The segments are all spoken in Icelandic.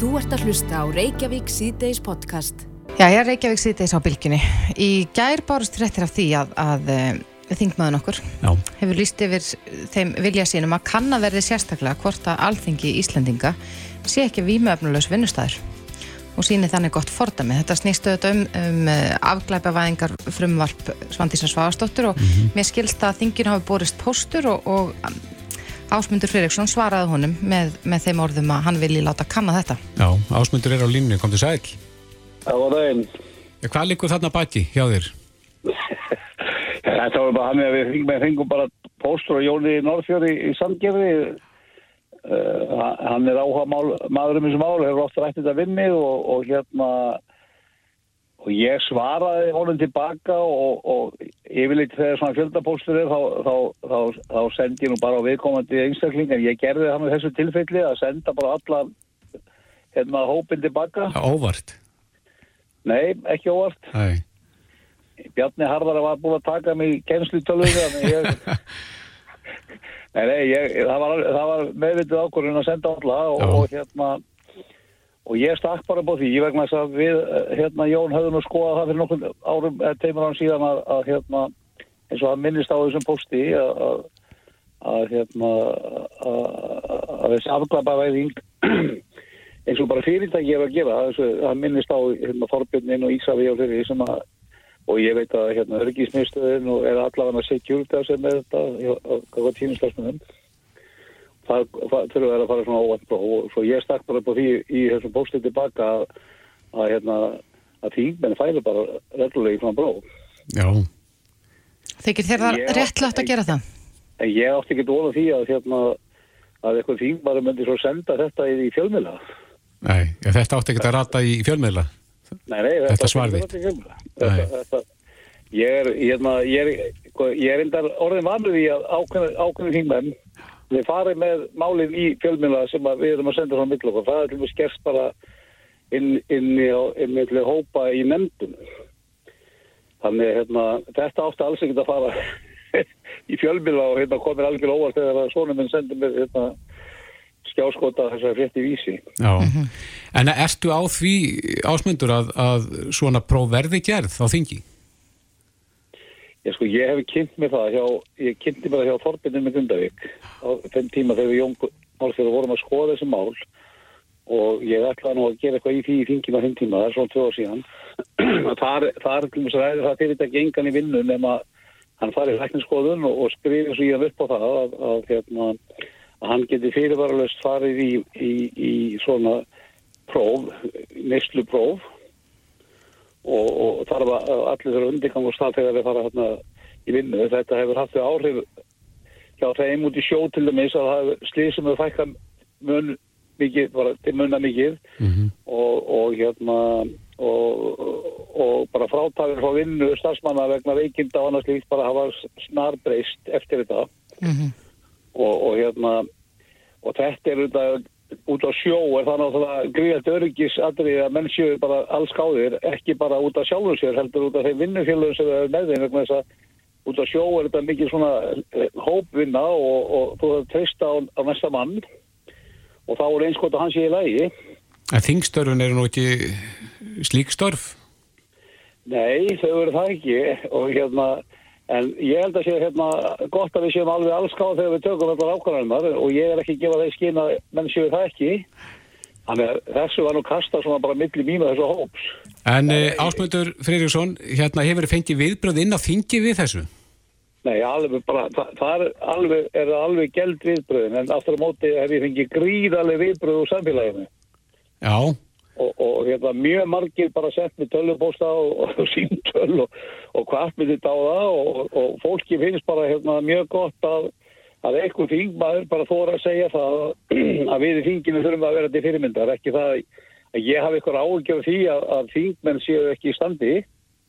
Þú ert að hlusta á Reykjavík síðdeis podcast. Já, ég er Reykjavík síðdeis á bylginni. Í gær bárust fréttir af því að, að uh, þingmaðun okkur Já. hefur líst yfir þeim vilja sínum að kanna verði sérstaklega hvort að alþingi Íslendinga sé ekki vímuöfnulegs vinnustæður og síni þannig gott fordami. Þetta snýstu auðvitað um, um uh, afglæpavæðingar frumvarp Svandísar Svavastóttur og mér skilst að þingin hafi borist póstur og, og Ásmundur Friðriksson svaraði honum með, með þeim orðum að hann vilji láta kanna þetta. Já, ásmundur er á línni, kom til sæl. Það var daginn. Já, hvað likur þarna baki hjá þér? Þetta var bara hann að við fengum, fengum bara póstur og Jóni Norðfjörði í Sandgerði. Uh, hann er áhuga mál, maður um þessu mál, hefur oft rætt þetta við mig og, og hérna og ég svaraði honum tilbaka og, og yfirleitt þegar svona fjöldapóstur er þá, þá, þá, þá sendi ég nú bara á viðkomandi einstakling en ég gerði það með þessu tilfelli að senda bara alla hérna hópin tilbaka. Já, óvart. Nei, ekki óvart. Æ. Bjarni Harðara var búin að taka mig í kennslutöluðu þannig ég Nei, nei, ég, það var, var meðvitið ákvörðun að senda alla og, og hérna og ég stakk bara búið því, ég vegna þess að við eh, hérna Jón höfðum að skoða það fyrir nokkur árum, eða teimur án síðan að, að hérna, eins og það minnist á þessum posti að, að, að hérna að, að þessi afglapa væðing eins og bara fyrirtæki er að gera það minnist á hérna, Þorbjörnin og Ísafi og þeirri sem að og ég veit að hérna örgismiðstöðin og er allavega að security að segja með þetta hvað tímislagsmunum það, það þurfa að fara svona óvænt próf og svo ég stakk bara upp á því í þessum póstið tilbaka að, að hérna að þingmenn færi bara reglulegi frá próf Já. Þykir þér það Ég- réttlátt að gera það? en ég átti ekki dóla því að hérna að eitthvað þingmaður myndi svo senda þetta í, í fjölmiðla Nei, þetta átti ekki að rata í fjölmiðla. Nei, nei, Þetta átti svar ekki þitt. að vera til fjölmiðla. þetta, þetta, ég er, hérna, ég er, ég er orðin vanur því að ákveðin, ákveðin þingmenn við farið með málið í fjölmiðla sem að við erum að senda frá mill okkur. Það er til og með skerst bara inn, inn, í, inn í hópa í nefndum. Þannig, hérna, þetta átti alls ekkert að fara í fjölmiðla og hérna komir algjör óvart þegar að svona minn sendir mér hérna, skjáskota þessar frétti vísi. Já. En ertu á því ásmundur að, að svona próf verði gerð á þingi? Ég sko, ég hef kynnt mér það hjá, ég kynnti mér það hjá Þorbjörnum með Gundavík á þeim tíma þegar við Jón Málfjörður vorum að skoða þessi mál og ég ætlaði nú að gera eitthvað í því í þinginu á þeim tíma, það er svona tvö ár síðan. Að þar, þar að ræði það fyrirtæki engan í vinnu nema hann farið lækniskoðun og, og skrifir svo í hann upp á það að, að, hérna, að hann geti fyrirvaralust farið í, í, í svona próf, neyslu próf og, og þarf að allir þurfa undirgang og stað þegar við fara hérna í vinnu. Þetta hefur haft þau áhrif hjá þeim út í sjó til dæmis að það hefur slísum að fækka mun mikið, bara til munna mikið. Og, og hérna og, og bara frátafir frá vinnu starfsmanna vegna veikinda og annars líkt bara hafa snarbreyst eftir þetta. Og, og hérna og þetta er auðvitað út á sjó er það náttúrulega gríðast öryggisadrið að menn séu bara alls gáðir ekki bara út af sjálfum sér heldur út af þeim vinnufélagum sem er með þeim vegna þess að út á sjó er þetta mikið svona eh, hópvinna og, og þú þarf að treysta á, á næsta mann. Og þá er einskot að hann sé í lægi En þingstörfun eru nú ekki slík störf? Nei, þau eru það ekki. Og hérna, en ég held að sé hérna gott að við séum alveg allskáð þegar við tökum allar ákvarðanar og ég er ekki að gefa þeir skýna menn séu það ekki. Þannig að þessu var nú kasta svona bara milli og þessu hóps. En uh, ásmundur Freyriksson, hérna hefur þið fengið viðbröð inn á þingi við þessu? Nei, alveg bara, það, það er alveg, er alveg gæld viðbröðin en aftur á móti hef ég fengið gríðarlega viðbröð úr samfélaginu. Já, og, og hérna, mjög margir bara sett með tölvupósta og, og síntöl og, og hvað með þetta á það og, og fólki finnst bara hérna, mjög gott að, að eitthvað þingmaður bara þóra að segja það að við í þinginu þurfum að vera til fyrirmyndar. Ekki það að ég hafi eitthvað áhugjör því að, að þingmenn séu ekki í standi.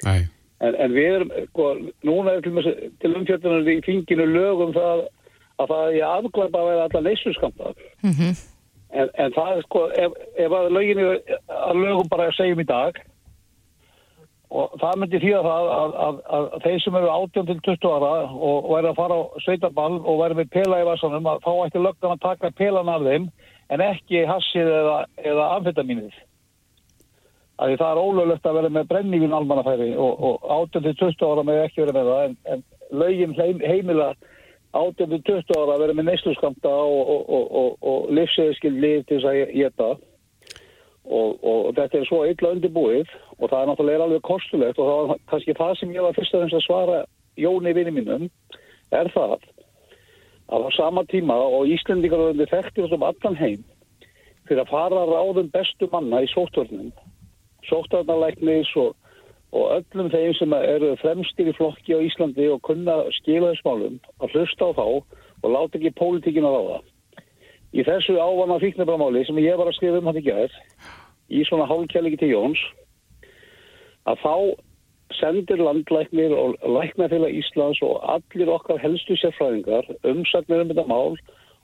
Nei. en, en við erum, sko, núna er til, umfjörðunar í þinginu lögum það að það er afglæpa að vera allar leysuskamta en, en það er sko ef, ef að löginu að lögum bara segjum í dag og það myndi því að það að, að, að, þeir sem eru 18 til 20 ára og, er að fara á sveitaball og verður með pela í vassanum að þá ætti löggan að taka pelan af þeim en ekki hassið eða, eða amfetamínið. Það er ólöglegt að vera með brenningin almannafæri og, og 18-20 ára með ekki vera með það en, en lögin heim, heimila 18-20 ára að vera með neysluskamta og, og, og livsseðiskild lið til þess að geta og þetta er svo illa undirbúið og það er náttúrulega alveg kostulegt og það var kannski það sem ég var fyrst að svara Jóni vinni mínum er það að á sama tíma og Íslendingar og þekktir þessum allan heim fyrir að fara ráðum bestu manna í sóttvörnum sóttvarnarleiknis og, og öllum þeim sem eru fremstir í flokki á Íslandi og kunna skila þess málum að hlusta á þá og láta ekki pólitíkin að ráða í þessu ávana fíknabramáli sem ég var að skrifa um hann í gerð í svona hálfkjæliki til Jóns að þá sendir landlæknir og læknafélag Íslands og allir okkar helstu sérfræðingar umsagnir um þetta mál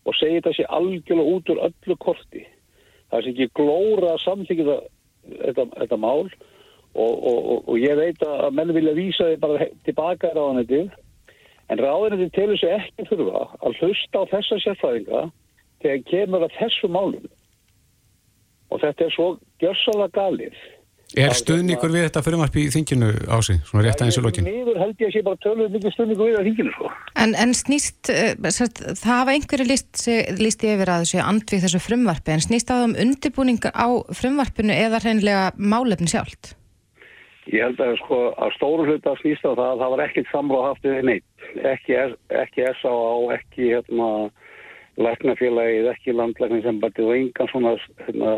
og segir þetta sé algjörlega út úr öllu korti. Það sé ekki glóra að samþykja þetta, þetta mál og, og, og, og ég veit að menn vilja vísa þið bara tilbaka í ráðanetið en ráðanetið telur sér ekki þurfa að hlusta á þessa sérfræðinga þegar kemur að þessu málum og þetta er svo gjörsalega galið Er stuðningur við þetta fyrirmarp í þinginu ási, svona rétt aðeins í lokin? Nýður held ég að sé bara tölur mikið stuðningur við það þinginu svo. En, en snýst, uh, það hafa einhverju líst, líst yfir að þessu andvið þessu frumvarpi, en snýst það um undirbúningar á frumvarpinu eða hreinlega málefni sjálft? Ég held að sko að stóru hluta snýst á það að það var ekkit samráð haft við neitt, ekki, ekki S.A.A. ekki hérna læknafélagið, ekki landlækningsembætið og engan svona hérna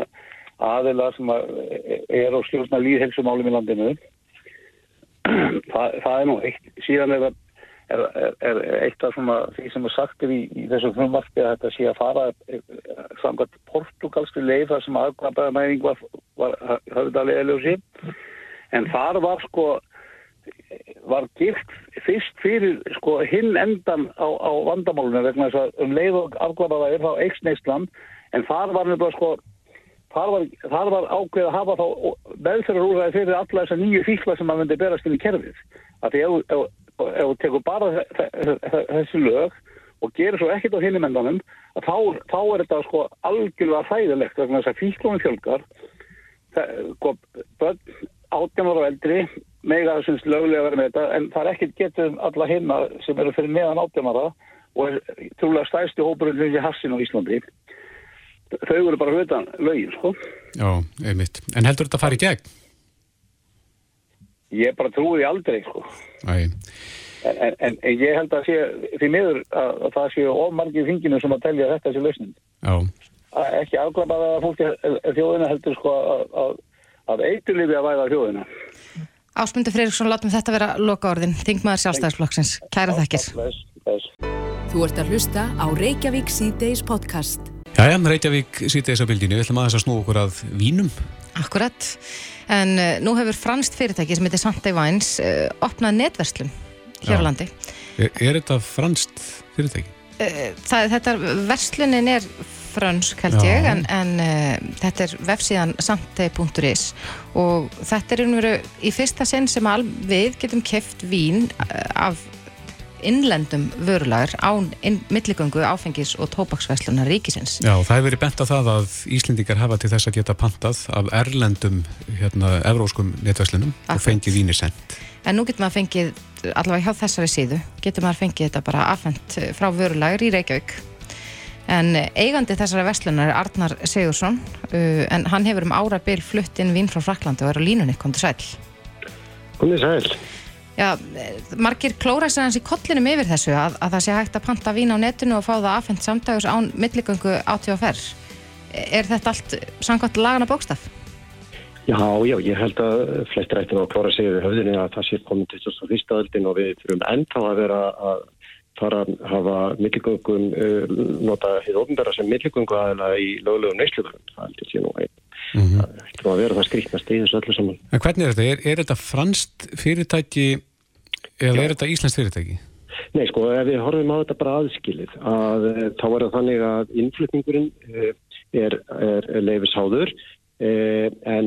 aðila sem er á stjórna líðhelsumálum í landinu. Það, það er nú eitt. Síðan er, er, er eitt af því sem er sagtir í, í þessu frumvarfi að þetta sé að fara eh, samkvæmt portugalski leið þar sem aðkvæmbaðamæðing var, var höfðalið eljósi en þar var sko var gift fyrst fyrir sko hinn endan á, á vandamálunum vegna þess að um leið og afkvæmbaða er þá eiksneisland en þar var nefnilega sko þar var, þar var ákveð að hafa þá meðferðarúræði fyrir alla þessar nýju fíkla sem maður myndi berast inn í kerfið. Af því ef þú tekur bara þessi lög og gerir svo ekkert á hinnumendanum, þá, þá er þetta sko algjörlega þæðilegt vegna þess að fíklunum fjölgar, sko, börn, átjánar og eldri, mega þessums lögulega verið með þetta, en það er ekkert getur alla hinna sem eru fyrir meðan átjánara og er trúlega stæsti hópurinn fyrir hassin á Íslandi þau eru bara hlutan lögin sko. Já, einmitt. En heldur þetta að fara í gegn? Ég bara trúi aldrei sko. En, en, en, en ég held að sé því miður að, að það séu ofmargið finginu sem að telja þetta sem lausnin. Já. Að ekki afklapaða að fólki þjóðina heldur sko að, að, að eiturlifi að væða þjóðina. Ásmundur Freiriksson, látum þetta vera loka orðin. Þingmaður sjálfstæðisflokksins. Kæra þakkir. Þú ert að hlusta á Reykjavík C-Days podcast. Jæja, Reykjavík þess að bildinu, við ætlum aðeins að snú okkur að vínum. Akkurat, en uh, nú hefur franst fyrirtæki sem heitir Santa Vines uh, opnað netverslun hér á landi. Er, er þetta franst fyrirtæki? Uh, það, þetta verslunin er fransk held Já. ég, en, en þetta er vefsíðan sante.is og þetta er einhverju í fyrsta sinn sem við getum keft vín af innlendum vörulagur án milligöngu áfengis og tópaksvæslunar ríkisins. Já, það hefur verið bent að það að Íslendingar hafa til þess að geta pantað af erlendum, hérna, evróskum netvæslunum og fengið víni sendt. En nú getur maður fengið, allavega hjá þessari síðu, getur maður fengið þetta bara afhengt frá vörulagur í Reykjavík. En eigandi þessari veslunar er Arnar Sigursson, uh, en hann hefur um ára byl flutt inn vín frá Fraklandi og er á línunni, kom til sæl. Kom til sæl já, margir klóra sér hans í kollinum yfir þessu að, að það sé hægt að panta vín á netinu og fá það aðfendt samdags án milligöngu átíð Er þetta allt samkvæmt lagana bókstaf? Já, já, ég held að flestir ættin á klóra sig yfir höfðinu að það sé komin til þess að fyrsta öldin og við þurfum ennþá að vera að fara að hafa milligöngum uh, nota hér ofnbæra sem milligöngu aðeina í löglegum neysluðurum. Það heldur sé nú að Mm -hmm. það að vera það skrítnast í þessu öllu saman. En hvernig er þetta? Er, er þetta franst fyrirtæki Eða Já. er þetta Íslands fyrirtæki? Nei, sko, ef við horfum á þetta bara aðskilið, að eh, þá er það þannig að innflutningurinn eh, er, er leifisháður eh, en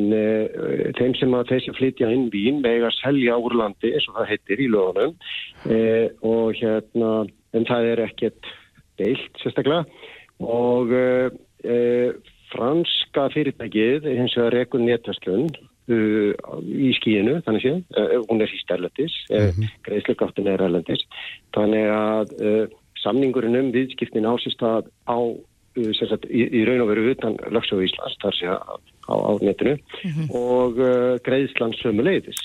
þeim sem að þessi flytja inn vín vega að selja úr landi, eins og það heitir í lögunum. Og hérna, en það er ekkert deilt sérstaklega. Og uh, franska fyrirtækið hins vegar rekun néttastlun uh, í skíinu, þannig séð, uh, hún er síst erlendis, mm -hmm. greiðslugáttin er erlendis, þannig að uh, samningurinn um viðskiptin ásist að á, uh, sagt, í, í raun og veru utan lögsögu Íslands, þar sé að á, á netinu mm -hmm. og uh, greiðslan sömu leiðis.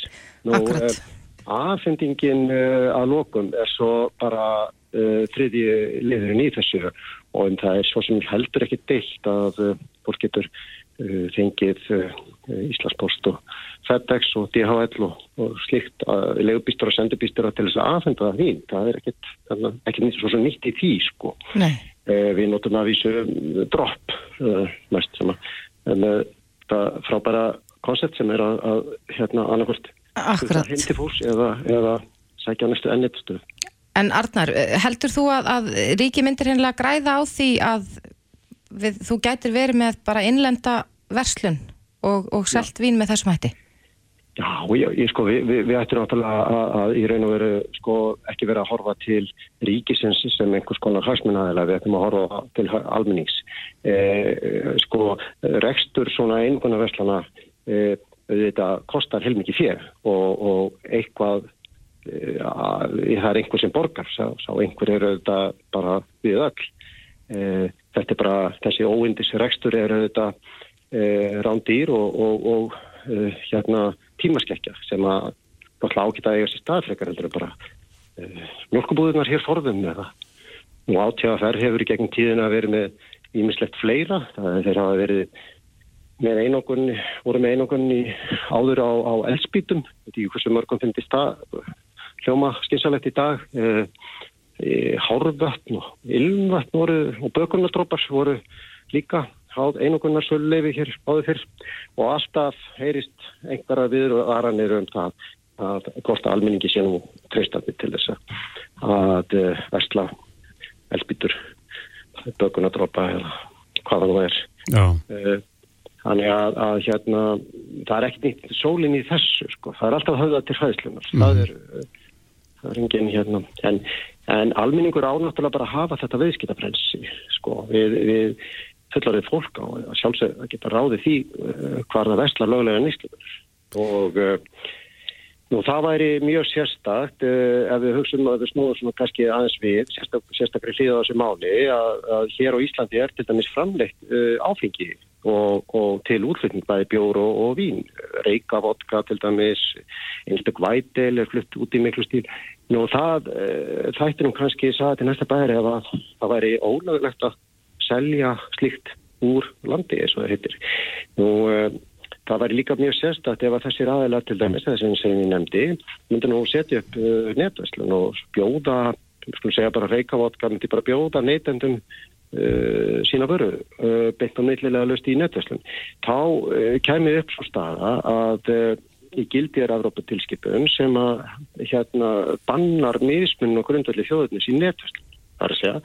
Nú, Akkurat. Aðfendingin að lokum er svo bara þriðji liðurinn í þessu og um það er svo sem heldur ekki deilt að fólk getur uh, fengið uh, Íslandspost og FedEx og DHL og, og slikt að legubýstur og sendubýstur til þess að aðfenda það þín. Það er ekkert, ekkert nýtt, svo nýtt í því sko. Nei. Uh, við notum að vísu dropp mest sem að það frábæra koncept sem er að, að hérna annarkort hindi fús eða, eða sækja næstu ennitstuð. En Arnar, heldur þú að, að ríki myndir hennilega græða á því að við, þú gætir verið með bara innlenda verslun og, og selt vín með þessum hætti? Já, ég, ég sko, við, við, við ættum náttúrulega að, að í raun og veru sko ekki vera að horfa til ríkisins sem einhvers konar hagsmunnaðilega, við ættum að horfa til almennings. E, sko, rekstur svona einhverna verslana, e, þetta kostar heilmikið fér og, og eitthvað, e, að, það er einhver sem borgar, sá, sá einhver eru þetta bara við öll. E, þetta er bara, þessi óindis rekstur er þetta e, rándýr og, og, og hérna tímaskekkja sem að ágita eiga sér staðfrekar heldur bara e, mjölkubúðunar hér forðum eða nú átjáðaferð hefur í gegnum tíðina verið með ímislegt fleira, það þeir hafa verið með einokun, voru með einokun í áður á, á elspítum, þetta er í hversu mörgum finnist það. Hljóma skynsalegt í dag. Eða hárvötn og ilmvötn voru og bökunardrópar voru líka háð einogunnarsöluleifi hér áður fyrr og alltaf heyrist einhverja aðranir um það að gósta almenningi sé nú treystandi til þess að uh, versla elspítur bökunardrópa eða hvaða nú er uh, þannig að, að hérna það er ekkert nýtt sólinn í þessu sko. það er alltaf höfða til hræðslunar mm. það er uh, það er engin hérna en En alminningur ánáttúrulega bara hafa þetta viðskiptafrensi, sko, við, við fullarið fólk á að sjálfsög að geta ráði því uh, hvar það vestlar löglega nýstlumur. Og uh, nú það væri mjög sérstakt uh, ef við hugsaum að við snúðum svona kannski aðeins við, sérstak, sérstaklega hlýða þessu máli, að, að hér á Íslandi er til dæmis framleitt áfengi og, og til útflutning bæði bjór og, og vín reyka, vodka til dæmis einstök vætel er flutt út í miklu stíl Nú það e, þættir nú kannski sagði til næsta bæri að það væri ólögulegt að selja slíkt úr landi eins og það hittir Nú e, það væri líka mjög sérstætt ef að þessir aðeila til dæmis þess að sem ég nefndi myndi nú setja upp e, netvæslan og bjóða, skulum segja bara reyka, vodka myndi bara bjóða neytendum Uh, sína vöru uh, beint á neitlilega löst í netverslun. Þá uh, kemur upp svo staða að í gildi er Afrópatilskipun sem að hérna bannar mismunum og grundvalli þjóðurnis í netverslun. Þar að segja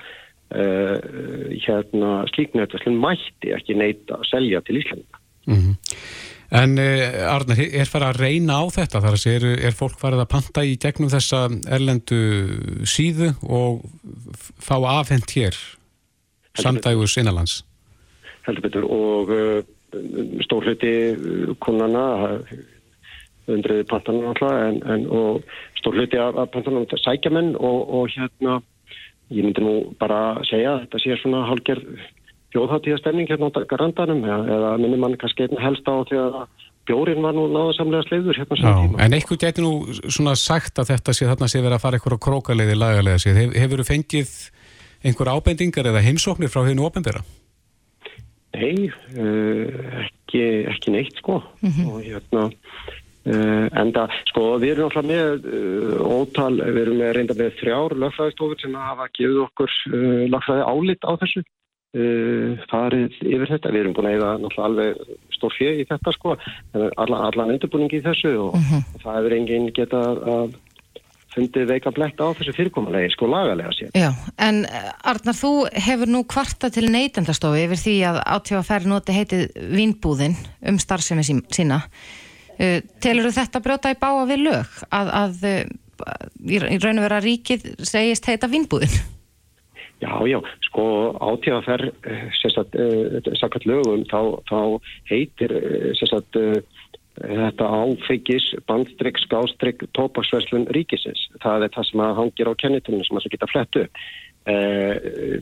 hérna slík netverslun mætti ekki neita að selja til Íslanda. Mm -hmm. En Arnar, er farið að reyna á þetta? Þar að segja, er, er fólk farið að panta í gegnum þessa erlendu síðu og fá afhengt hér samdægus innanlands? Heldur betur. Og uh, stór hluti uh, konana undriði pantanum alltaf en, en og stór hluti af, af pantanum sækjamenn og, og hérna ég myndi nú bara segja að þetta sé svona hálgerð fjóðháttíðastemning hérna á garandanum eða, eða minnum mann kannski einn helst á því að bjórin var nú náðasamlega sleiður hérna Já, En eitthvað getur nú svona sagt að þetta sé þarna sé verið að fara eitthvað á krókaleiði lagalega séð, hefur þú fengið einhver ábendingar eða heimsóknir frá hennu ofnbæra? Nei, uh, ekki, ekki neitt sko mm -hmm. og hérna uh, enda, sko við erum alltaf með uh, ótal, við erum með reynda með þrjár lögfræðistofur sem hafa gefið okkur lögfræði álit á þessu farið yfir þetta, við erum búin að eiga alveg stór fjö í þetta sko, allan, allan endurbúningi í þessu og mm -hmm. það hefur enginn getað að fundið veika bletta á þessu fyrirkomalegi, sko lagalega sér. Já, en eh, Arnar, þú hefur nú kvarta til neytendastofi yfir því að átjóðafæri noti heitið Vínbúðin um starfsemi sína. Uh, telur þetta brjóta í báa við lög að, að uh, í raun og vera ríkið segist heita Vínbúðin? Já, já, sko átíðaferð, sérstaklega sakart lögum, þá, þá heitir sérstaklega þetta áfengis, bandstrygg, skástrygg, tópaksverslun ríkisins. Það er það sem að hangir á kennitunum sem að það geta flettu.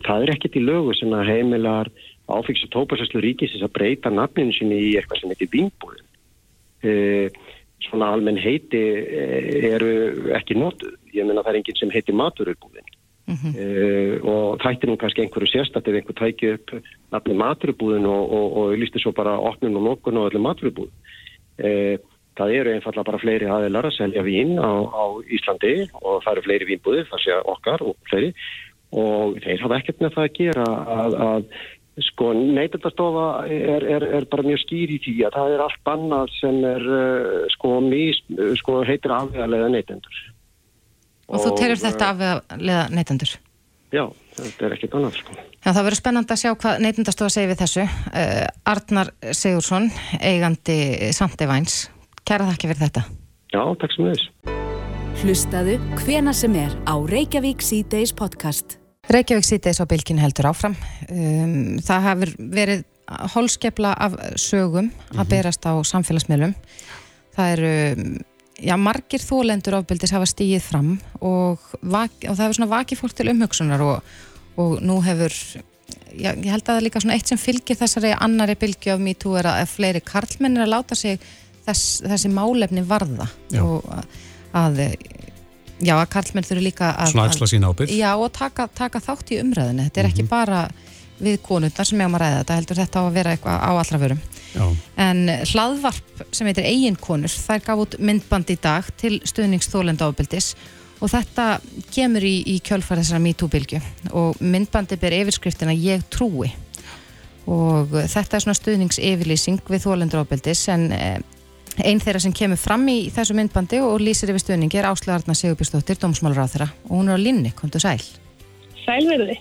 Það er ekkit í lögu sem að heimilar áfengis og tópaksverslun ríkisins að breyta nafninu sinni í eitthvað sem heitir vínbúðin. Svona almenn heiti eru ekki notuð. Ég menna það er enginn sem heitir maturubúðin. Mm -hmm. uh, og þættir nú kannski einhverju sérstatt ef einhver tæki upp nafni maturubúðin og, og, og lísti svo bara opnum og nokkun og allir maturubúðin uh, það eru einfallega bara fleiri aðeinar að selja vín á, á Íslandi og það eru fleiri vínbúðir, það sé okkar og fleiri og þeir hafa ekkert með það að gera að, að sko neytendastofa er, er, er bara mjög skýr í því að það er allt bannað sem er uh, sko, mis, sko heitir afvegarlega neytendur Og þú telur þetta af að leða neytendur? Já, þetta er ekkit annað sko. Já, það verður spennand að sjá hvað neytendastofa segir við þessu. Uh, Arnar Sigursson, eigandi Sandevæns, kæra þakki fyrir þetta. Já, takk sem þess. Hlustaðu hvena sem er á Reykjavík C-Days podcast. Reykjavík C-Days á bylgin heldur áfram. Um, það hefur verið holskepla af sögum að berast á samfélagsmiðlum. Það eru já, margir þólendur ofbildis hafa stíið fram og, vak, og það hefur svona vakið fólk til umhugsunar og, og nú hefur já, ég held að það er líka svona eitt sem fylgir þessari annari bylgi af MeToo er að fleiri karlmenn er að láta sig þess, þessi málefni varða Já. og að já, að karlmenn þurfi líka að, Svona axla sína ábyrgð. já, og taka, taka þátt í umræðinu þetta er ekki bara við konundar sem ég á að ræða þetta heldur þetta á að vera eitthvað á allra vörum. Já, En hlaðvarp sem heitir eiginkonur, þær gaf út myndband í dag til stuðningsþólenda ábyldis og þetta kemur í, í kjölfar þessara MeToo-bylgju og myndbandi ber yfirskriftina Ég trúi. Og þetta er svona stuðningsyfirlýsing við þólendur ábyldis en eh, einn þeirra sem kemur fram í þessu myndbandi og lýsir yfir stuðningi er Ásla Arna Sigurbjörnsdóttir, dómsmálur á þeirra og hún er á linni, komdu sæl. Sælverði.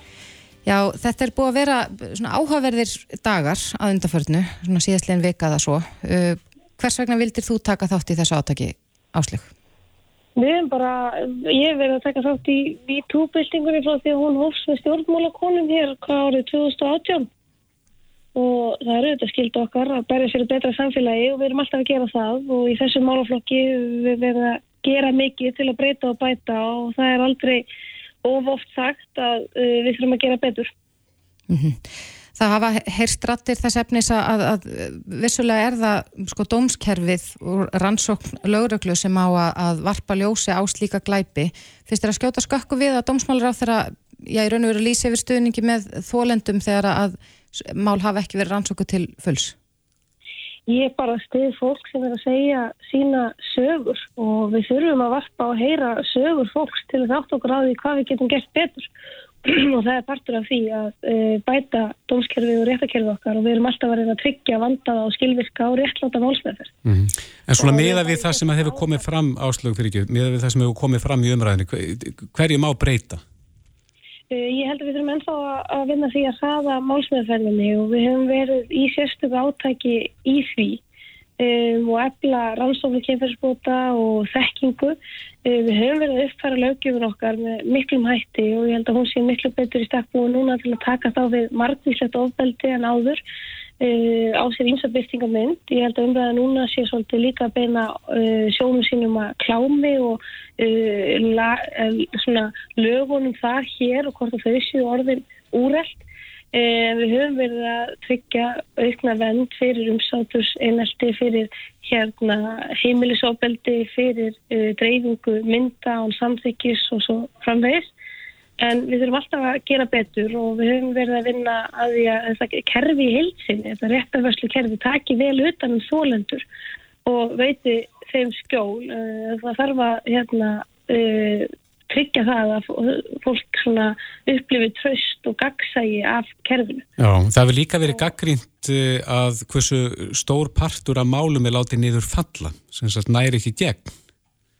Já, þetta er búið að vera svona áhugaverðir dagar að undarförnu, svona síðastlegin vikaða svo. Uh, hvers vegna vildir þú taka þátt í þessu átaki áslug? Við erum bara, ég verið að taka þátt í MeToo-byltingunni frá því að hún hófs með stjórnmálakonum hér hvað árið 2018 og það eru þetta skild okkar að berja fyrir betra samfélagi og við erum alltaf að gera það og í þessu málaflokki við verðum að gera mikið til að breyta og bæta og það er aldrei of oft sagt að uh, við þurfum að gera betur. Það hafa heyrst rattir þess efnis að, að, vissulega er það sko dómskerfið og rannsókn lögröklu sem á að, að varpa ljósi á slíka glæpi. Fyrst er að skjóta skökku við að dómsmálur á þeirra, já, í raun og veru lýsi yfir stuðningi með þólendum þegar að mál hafa ekki verið rannsóku til fulls. Ég er bara stið fólk sem er að segja sína sögur og við þurfum að varpa og heyra sögur fólks til að þátt okkur á því hvað við getum gert betur og það er partur af því að uh, bæta dómskerfið og réttakerfið okkar og við erum alltaf að reyna að tryggja vandaða og skilvirka og réttláta málsmeðferð. Mhm. En svona miða við það sem hefur komið fram áslög fyrir ekki, miða við það sem hefur komið fram í umræðinu, hver- hverju má breyta? Uh, ég held að við þurfum ennþá að- vinna því að hraða málsmeðferðinni og við hefum verið í sérstöku átæki í því um, og efla rannsóknu kynferðsbóta og þekkingu. Uh, við höfum verið að uppfæra löggjöfun okkar með miklum hætti og ég held að hún sé miklu betur í stakku núna til að taka þá við margvíslegt ofbeldi en áður uh, á sér ímsa byrtingamind. Ég held að umræða núna sé svolítið líka að beina uh, sjónum sínum að klámi og uh, la, svona lögunum það hér og hvort þau séu orðin úrelt. Við höfum verið að tryggja aukna vend fyrir umsáturs einelti, fyrir hérna heimilisofbeldi, fyrir dreifingu mynda án samþykkis og svo framvegis. En við þurfum alltaf að gera betur og við höfum verið að vinna að því að þetta kerfi í heilsinni, þetta réttarvörslu kerfi, taki vel utan um þólendur og veiti þeim skjól. Uh, það þarf að hérna, uh, tryggja það að fólk svona upplifi tröst og gagsægi af kerfinu. Já, það hefur líka verið gaggrínt eh, að hversu stór partur af málum er látið niður falla, sem næri ekki gegn.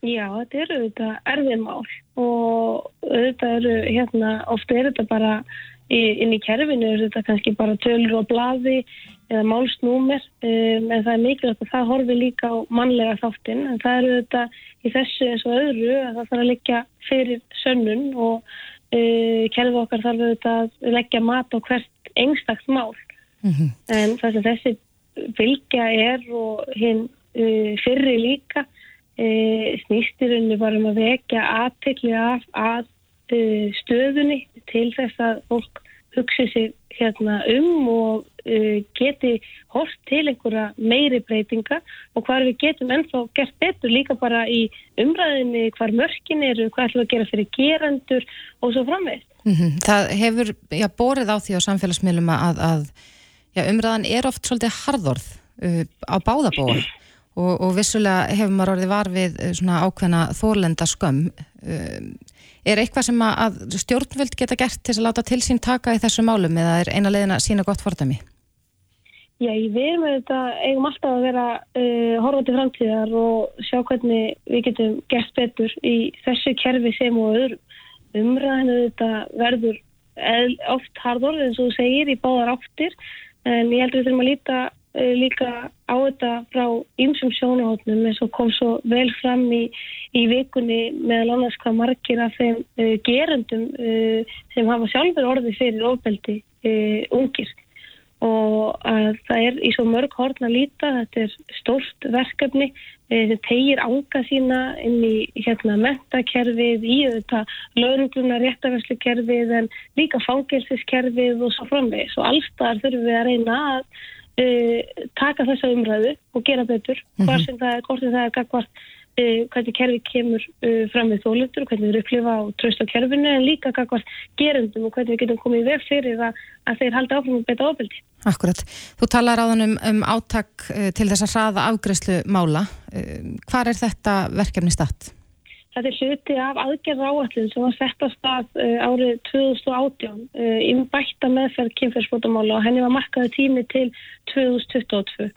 Já, þetta eru þetta erfið mál og þetta eru hérna, ofta er þetta bara inn í kerfinu, er þetta kannski bara tölur og blaði eða málsnúmer um, en það er mikilvægt að það horfi líka á mannlega þáttinn en það eru þetta í þessu eins og öðru að það þarf að liggja fyrir sönnun og uh, kerfið okkar þarf auðvitað að leggja mat á hvert einstakt mál. En það sem þessi fylgja er og hinn uh, fyrri líka uh, snýstirunni bara um að vekja aðtekli af að uh, stöðunni til þess að fólk hugsi sig hérna um og uh, geti hort til einhverja meiri breytinga og hvar við getum ennþá gert betur líka bara í umræðinni hvar mörkin eru, hvað ætlum að gera fyrir gerendur og svo framvegð. Mhm. Það hefur já, borið á því á samfélagsmiðlum að, að já, umræðan er oft svolítið harðorð uh, á báðabóa og, og vissulega hefur maður orðið var við uh, svona ákveðna þórlenda skömm. Uh, er eitthvað sem að, stjórnvöld geta gert til að láta til sín taka í þessu málum eða er eina leiðin að sína gott fordæmi? Já, við erum auðvitað, eigum alltaf að vera uh, horfa til framtíðar og sjá hvernig við getum gert betur í þessu kerfi sem og öðrum. Umræðinu auðvitað verður oft harðorð eins og þú segir í báðar áttir en ég heldur við þurfum að líta líka á þetta frá ymsum sjónahóttnum eins og kom svo vel fram í, í vikunni meðal annars hvað margir af þeim uh, gerendum uh, sem hafa sjálfur orði fyrir ofbeldi uh, ungir. Og að það er í svo mörg horn að líta, þetta er stórt verkefni, þetta tegir ánga sína inn í hérna mentakerfið, í þetta laurugluna réttaverslukerfið en líka fangelsiskerfið og svo framvegis. Og allstaðar þurfum við að reyna að uh, taka þessa umræðu og gera betur, mm -hmm. sem það er, hvort sem það er gagvart uh, hvernig kerfið kemur uh, fram við þólendur og hvernig við erum upplifa og tröst á kerfinu en líka gagvart gerundum og hvernig við getum komið veg fyrir að, að þeir halda áfram að beita ofbeldi. Akkurat. Þú talar á þann um, um átak uh, til þess að hraða afgræslu mála. Hvar er þetta verkefni statt? Þetta er hluti af aðgerra áallin sem var sett að stað uh, árið 2018 í bætta meðferð kynferðsbótamála og henni var markaði tími til 2022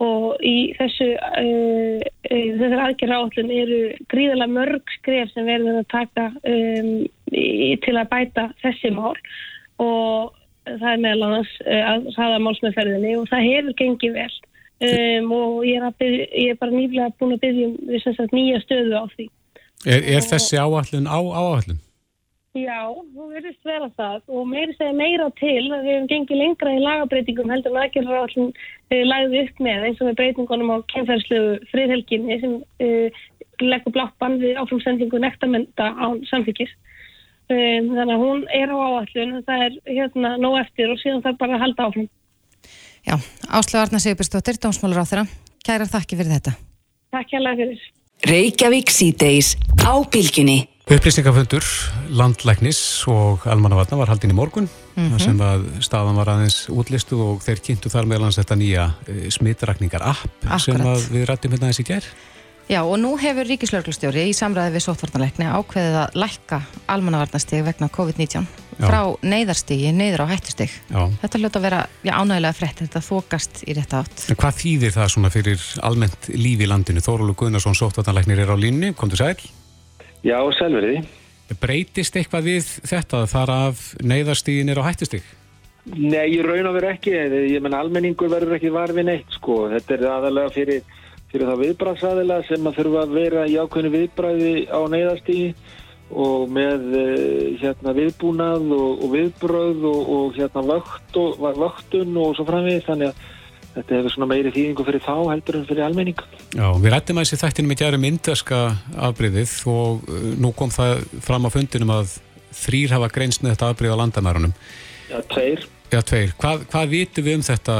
og í þessu uh, þessar aðgerra áallin eru gríðarlega mörg skref sem verður að taka um, í, til að bæta þessi mál. Og það er meðal annars að hraða málsmeðferðinni og það hefur gengið vel. Um, og ég er, byrja, ég er bara nýflega búin að byggja um nýja stöðu á því. Er, er þessi áallin á áallin? Já, þú verðist vera það. Og meiri segja meira til að við hefum gengið lengra í lagabreitingum heldur en aðgjörður áallin uh, lagði upp með eins og með breytingunum á kemferðslegu friðhelginni sem uh, leggur bann við áframsendingu nektarmynda á samfélgis. Um, þannig að hún er á áallun það er hérna nóg eftir og síðan það bara að halda áfram. Já, Áslu Arna Sigurbjörnsdóttir, dómsmálur á þeirra Kærar þakki fyrir þetta. Takk hjá fyrir Reykjavík síðdeis á bylginni Upplýsingafundur, landlæknis og almannavarna var haldinn í morgun mm -hmm. sem að staðan var aðeins útlistu og þeir kynntu þar meðlans þetta nýja smitrakningar app Akkurat. sem við rættum hérna eins í gerð Já og nú hefur ríkislauglustjóri í samræði við sótvartanleikni ákveðið að lækka almannavarnastig vegna COVID-19 frá neyðarstígi neyður á hættustig. Já. Þetta hljóta að vera já, ánægilega frett, þetta þokast í rétt átt. En hvað þýðir það svona fyrir almennt líf í landinu? Þórólu Guðnarsson sótvartanleiknir er á línni, kom þú sæl? Já, sælverði. Breytist eitthvað við þetta þar af neyðarstígin er á hættustig? Nei, ég raun að vera ekki, ég menn almenningur verður ekki varfið neitt sko, þetta er aðalega fyrir fyrir það viðbræðsæðila sem að þurfa að vera í ákveðinu viðbræði á neyðastígi og með hérna viðbúnað og, og viðbröð og, og hérna vökt og, vöktun og svo framvið þannig að þetta hefur svona meiri þýðingu fyrir þá heldur en fyrir almenning. Já, við rættum að þessi þættinum í gærum indaska afbríðið og nú kom það fram á fundinum að þrýr hafa greinst með þetta afbríð á landamærunum. Já, tveir. Já, tveir. Hvað, hvað vitum við um þetta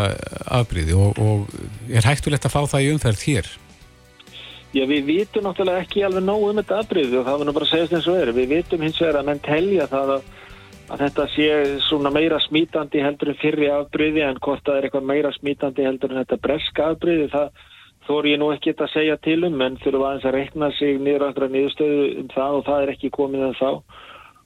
afbríði og, og er hægtulegt að fá það í umferð hér? Já, við vitum náttúrulega ekki alveg nóg um þetta afbríði og það var nú bara að segja þess að vera. Við vitum hins vegar að menn telja það að, að þetta sé svona meira smítandi heldur en fyrri afbríði en hvort það er eitthvað meira smítandi heldur en þetta breska afbríði, það þór ég nú ekki að segja til um en þurfum aðeins að reikna sig niður andra niðurstöðu um það og það er ekki komið en þá.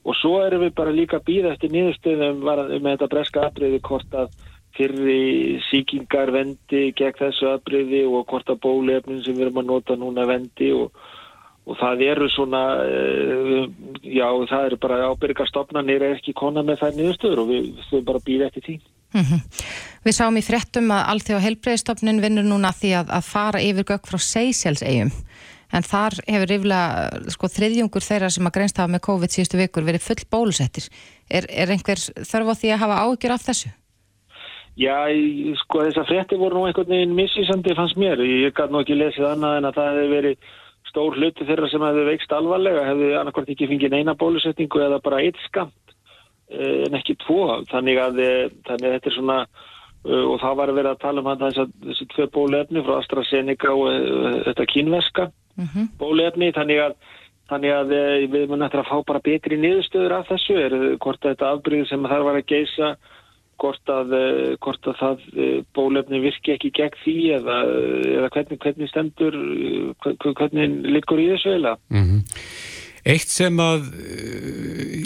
Og svo erum við bara líka að býða eftir niðurstöðum með þetta breska afbríði hvort að fyrri síkingar vendi gegn þessu afbríði og hvort að bólefnin sem við erum að nota núna vendi og, og það eru svona, uh, já það eru bara ábyrgastofnanir er ekki kona með þær niðurstöður og við þurfum bara að býða eftir því. Mm -hmm. Við sáum í frettum að Alþjóð helbreyðstofnin vinnur núna því að, að fara yfir gögg frá Seychelles eigum en þar hefur yfirlega sko, þriðjungur þeirra sem að greinst hafa með COVID síðustu vikur verið full bólusettir. Er, er einhver þörf á því að hafa ágjur af þessu? Já, sko þessar frétti voru nú einhvern veginn missísandi fannst mér. Ég gæti nú ekki lesið annað en að það hefði verið stór hluti þeirra sem hefði veikst alvarlega, hefði annarkvært ekki fengið neina bólusetningu eða bara eitt skamt eh, en ekki tvo. Þannig að, eh, þannig að þetta er svona uh, og það var vera að tala um hann þessi tvei bólefni frá AstraZeneca og þetta kínverska mm -hmm. bólefni þannig að, þannig að uh, við munum eftir að fá bara betri niðurstöður af þessu er hvort þetta afbríð sem þar var að geisa hvort að, hvort að það bólefni virki ekki gegn því eða, eða hvernig, hvernig stendur hvernig liggur í þessu eða mm -hmm. Eitt sem að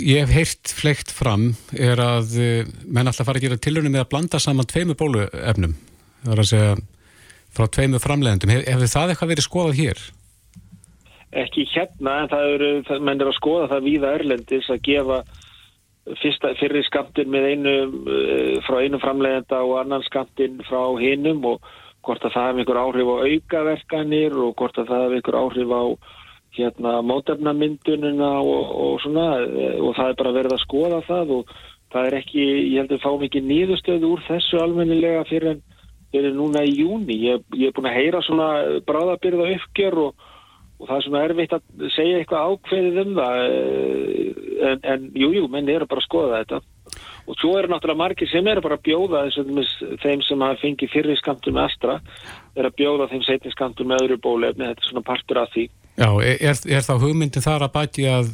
ég hef heyrt fleikt fram er að menn alltaf fara að gera tilhörnum með að blanda saman tveimu bóluefnum. Það er að segja frá tveimu framlegendum. Hef, hefur það eitthvað verið skoðað hér? Ekki hérna, en það eru, það, menn er að skoða það víða Erlendis að gefa fyrsta, fyrir skamtin með einu frá einu framlegenda og annan skamtin frá hinnum og hvort að það hefur einhver áhrif á aukaverkanir og hvort að það hefur einhver áhrif á hérna mótefnamyndunina og, og svona og það er bara verið að skoða það og það er ekki, ég held að fá mikið nýðustöðu úr þessu almennilega fyrir, fyrir núna í júni ég, ég er búin að heyra svona bráðabyrða uppgjör og, og það er svona erfitt að segja eitthvað ákveðið um það en, en jújú, jú, menn eru bara að skoða þetta. Og svo eru náttúrulega margir sem eru bara að bjóða þeim sem hafa fengið fyrir skamtur með Astra er að bjóða þeim setni skamtur með öðru bólefni, þetta er svona partur af því. Já, er, er þá hugmyndin þar að bæti að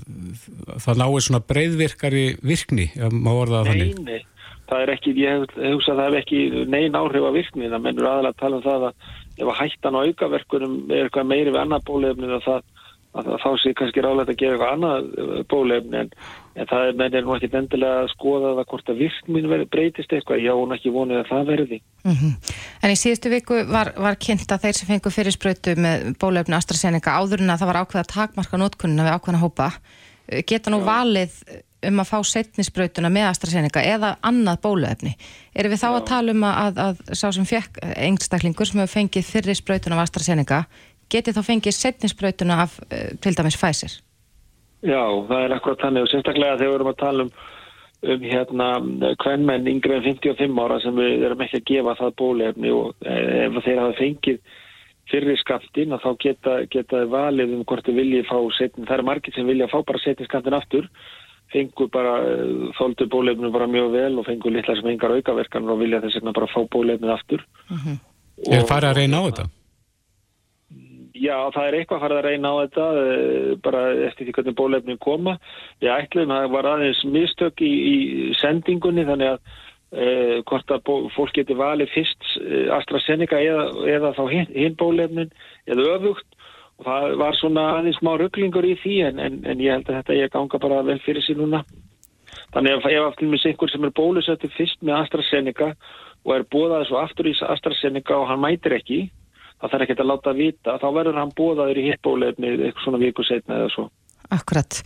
það náir svona breyðvirkari virkni, ef maður orða það þannig? Nei, nei, það er ekki, ég hugsa að það er ekki neyn áhrif af virkni, það mennur aðalega að tala um það að ef að hættan á aukaverkunum er eitthvað meiri við annað bólefni það að þá sé kannski ráðlegt að gera eitthvað annað uh, bólefni en, en það er, menn er nú ekki endilega að skoða það hvort að virkmin breytist eitthvað, já, hún ekki vonið að það verði. Mm -hmm. En í síðustu viku var, var kynnt að þeir sem fengu fyrirspröytu með bólefni AstraZeneca áður en að það var ákveð að takmarka nótkunna við ákveðna hópa, uh, geta nú já. valið um að fá setnispröytuna með AstraZeneca eða annað bólefni. Erum við þá já. að tala um að, að, að sá sem fekk einstaklingur sem hefur fengið fyrirspröytuna af AstraZeneca geti þá fengið setninsbrautuna af uh, til dæmis Pfizer? Já, það er akkurat þannig og sérstaklega þegar við erum að tala um, um hérna hvern menn yngre en 55 ára sem við erum ekki að gefa það bólefni og ef þeir hafa fengið fyrir skaftin að þá geta, geta valið um hvort þau viljið fá setnin, það er margir sem vilja fá bara setninskaftin aftur fengur bara, þóldu bólefnum bara mjög vel og fengur litla sem engar aukaverkan og vilja þess að bara fá bólefnið aftur mhm. -huh. Er farið að reyna á þetta? Já, það er eitthvað að fara að reyna á þetta eh, bara eftir því hvernig bólefnin koma. Ég ætlum að það var aðeins mistök í, í sendingunni þannig að e, hvort að fólk geti valið fyrst eh, AstraZeneca eða, eða þá hinn, hinn bólefnin eða öfugt það var svona aðeins smá rugglingur í því en, en, en ég held að þetta ég ganga bara vel fyrir sín núna. Þannig að ef aftur með einhver sem er bólusettur fyrst með AstraZeneca og er bóðað svo aftur í AstraZeneca og hann mætir ekki það þarf ekki að láta vita, þá verður hann bóðaður í hittbólefni eitthvað svona viku setna eða svo. Akkurat.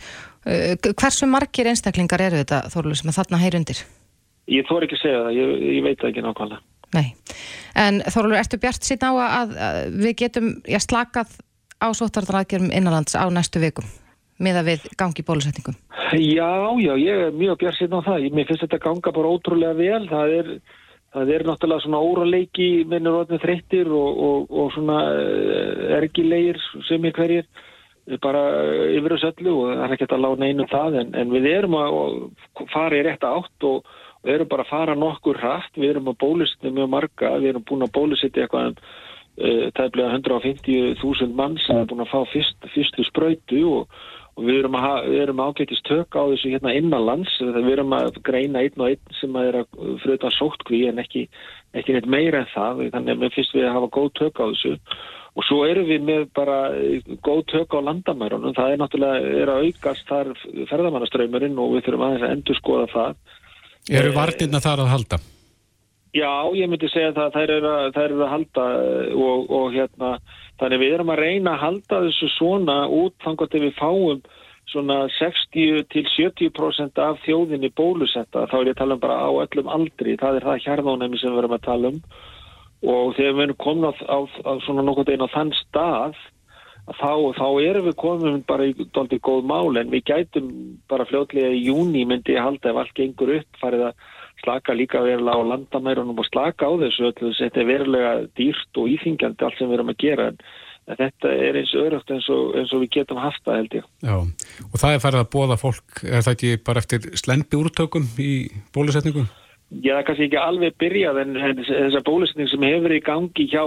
Uh, hversu margir einstaklingar eru þetta, Þorlu, sem að þarna heyrundir? Ég þór ekki að segja það, ég, ég veit ekki nákvæmlega. Nei, en Þorlu, ertu bjart síðan á að, að við getum já, slakað á sóttarðaraðgerum innanlands á næstu vikum? miða við gangi bólusetningum? Já, já, ég er mjög bjart síðan á það. Mér finnst þetta ganga bara ótrúlega vel. Það er, það er náttúrulega svona óráleiki minnur orðinu þreyttir og, og, og svona eh, ergilegir sem er hverjir bara yfir þessu öllu og það er ekki að lána einu það en, en við erum að fara í rétta átt og, og erum bara að fara nokkur hratt, við erum að bólusetja mjög marga, við erum búin að bólusetja eitthvað um uh, tæplega 150.000 mann sem er búin að fá fyrst, fyrstu spröytu og og við erum, erum ágætist tök á þessu hérna innanlands við erum að greina einn og einn sem er að fruta sóttkví en ekki, ekki neitt meira en það. Þannig að finnst við hafa góð tök á þessu. Og svo erum við með bara góð tök á landamærunum. Það er náttúrulega, er að aukast þar ferðamannaströymurinn og við þurfum aðeins að endur skoða það. Eru vartirna þar að halda? Já, ég myndi segja það þær eru að, þær eru að halda og, og hérna Þannig við erum að reyna að halda þessu svona út þannig að við fáum svona 60 til 70% af þjóðinni bólusetta. Þá er ég að tala um bara á öllum aldri. Það er það hjarðónemi sem við erum að tala um. Og þegar við erum komin á, á, á svona nokkur einn á þann stað þá, þá erum við komin bara í doldið góð mál en við gætum bara fljótlega í júni myndi ég halda ef allt gengur upp farið að slaka líka verulega á landamærunum og slaka á þessu öllu þetta er verulega dýrt og íþingjandi allt sem við erum að gera en þetta er eins örugt eins og, eins og við getum haft það held ég. Já, og það er farið að bóða fólk, er það ekki bara eftir slempi úrtökum í bólusetningu? Já, það er kannski ekki alveg byrjað en þessa bólusetning sem hefur í gangi hjá